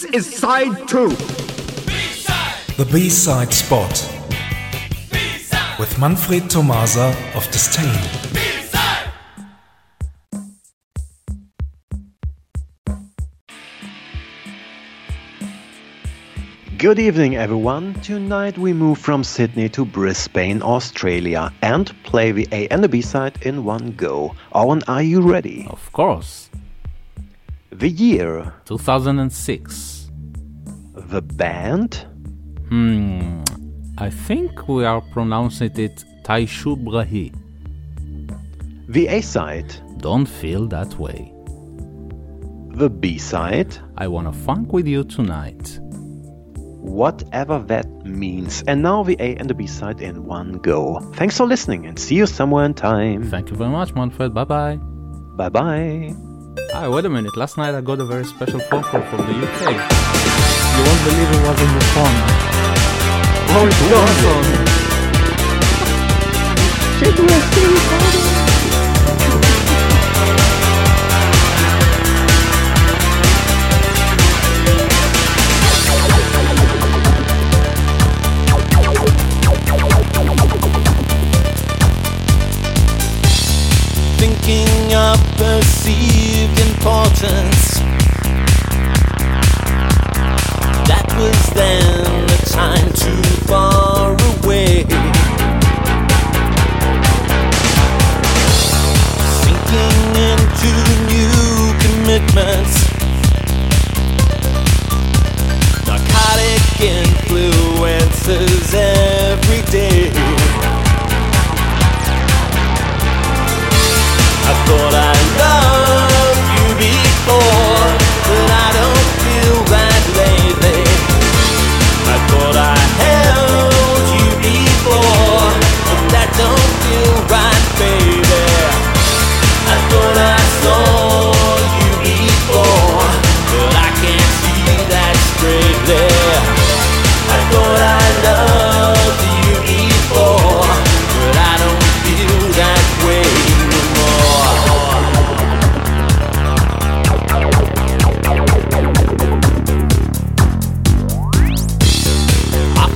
This is side two. The B-side spot with Manfred Tomasa of Disdain. Good evening, everyone. Tonight we move from Sydney to Brisbane, Australia, and play the A and the B side in one go. Owen, are you ready? Of course. The year, 2006. the band, Hmm. I think we are pronouncing it Taishu Brahi. the A side, Don't feel that way. the B side, I wanna funk with you tonight. whatever that means. And now the A and the B side in one go. Thanks for listening and see you somewhere in time. Thank you very much, Manfred. Bye bye. Bye bye. Ah, wait a minute. Last night I got a very special phone call from the UK. You won't believe it was on the phone. Oh, it's Awesome. thinking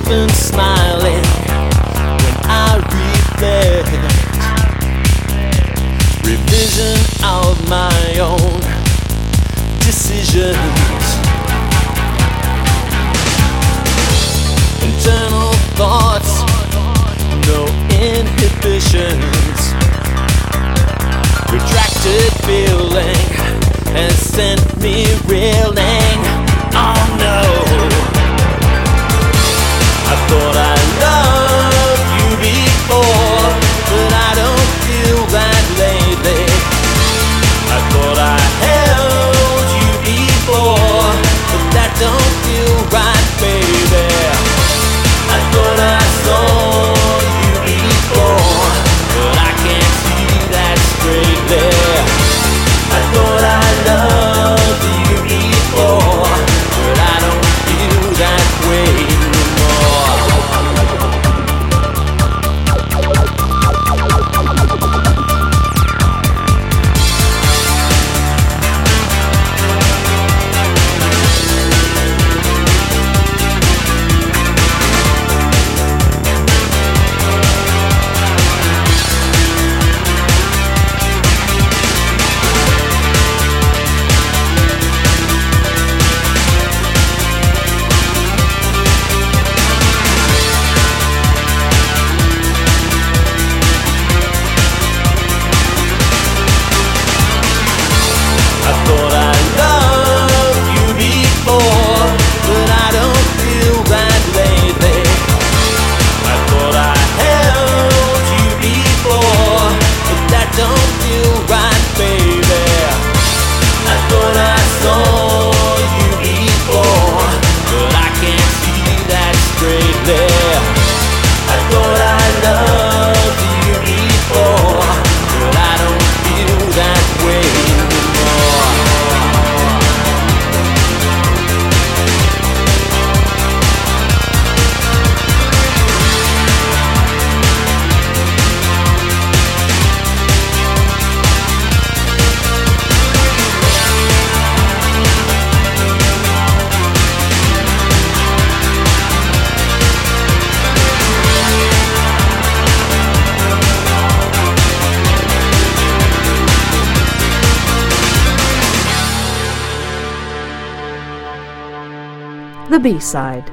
even smiling when I read revision of my own decisions. Internal thoughts, no inhibitions. Retracted feeling has sent me reeling. The B-Side